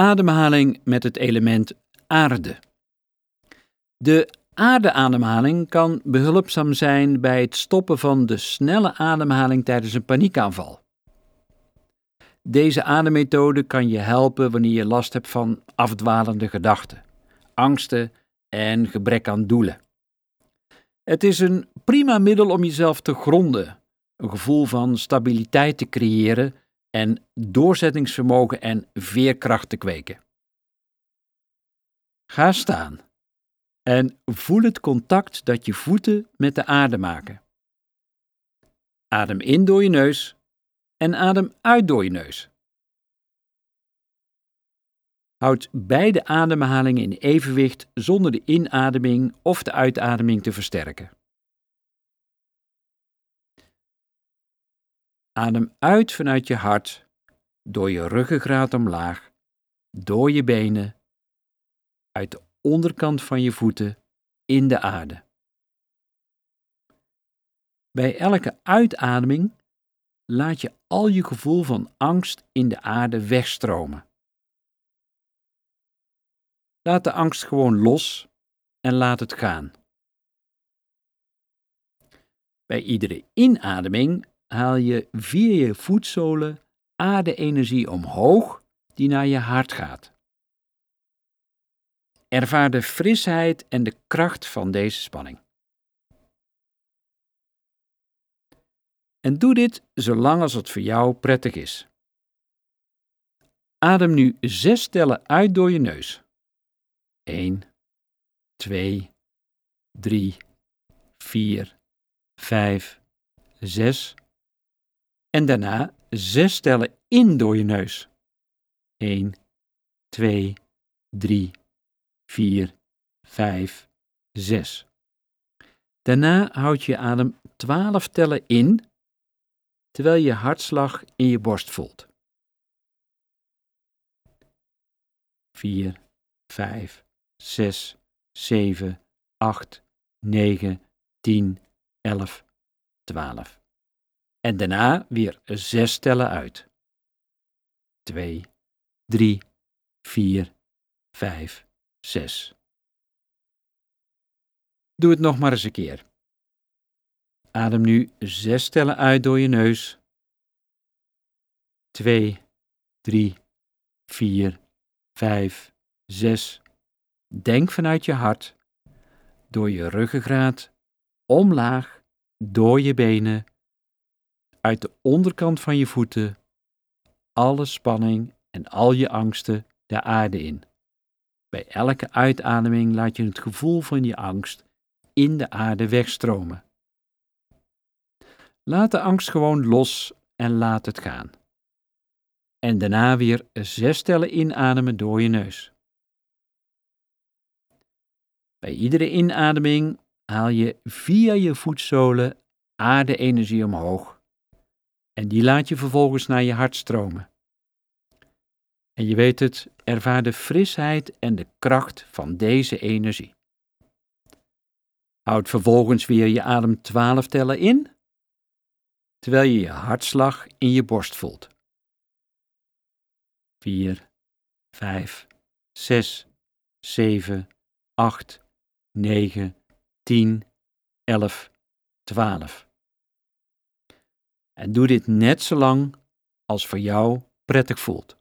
Ademhaling met het element aarde. De aardeademhaling kan behulpzaam zijn bij het stoppen van de snelle ademhaling tijdens een paniekaanval. Deze ademmethode kan je helpen wanneer je last hebt van afdwalende gedachten, angsten en gebrek aan doelen. Het is een prima middel om jezelf te gronden, een gevoel van stabiliteit te creëren en doorzettingsvermogen en veerkracht te kweken. Ga staan en voel het contact dat je voeten met de aarde maken. Adem in door je neus en adem uit door je neus. Houd beide ademhalingen in evenwicht zonder de inademing of de uitademing te versterken. Adem uit vanuit je hart, door je ruggengraat omlaag, door je benen, uit de onderkant van je voeten in de aarde. Bij elke uitademing laat je al je gevoel van angst in de aarde wegstromen. Laat de angst gewoon los en laat het gaan. Bij iedere inademing haal je via je voetzolen aarde-energie omhoog die naar je hart gaat. Ervaar de frisheid en de kracht van deze spanning. En doe dit zolang als het voor jou prettig is. Adem nu zes tellen uit door je neus. 1, 2, 3, 4, 5, 6. En daarna zes tellen in door je neus. 1, 2, 3, 4, 5, 6. Daarna houd je adem 12 tellen in, terwijl je hartslag in je borst voelt. 4, 5, 6, 7, 8, 9, 10, 11, 12. En daarna weer zes tellen uit. 2, 3, 4, 5, 6. Doe het nog maar eens een keer. Adem nu zes tellen uit door je neus. 2, 3, 4, 5, 6. Denk vanuit je hart, door je ruggengraat, omlaag, door je benen, uit de onderkant van je voeten, alle spanning en al je angsten de aarde in. Bij elke uitademing laat je het gevoel van je angst in de aarde wegstromen. Laat de angst gewoon los en laat het gaan. En daarna weer zes tellen inademen door je neus. Bij iedere inademing haal je via je voetzolen aarde-energie omhoog en die laat je vervolgens naar je hart stromen. En je weet het, ervaar de frisheid en de kracht van deze energie. Houd vervolgens weer je adem 12 tellen in, terwijl je je hartslag in je borst voelt. 4, 5, 6, 7, 8, 9, 10, 11, 12. En doe dit net zo lang als voor jou prettig voelt.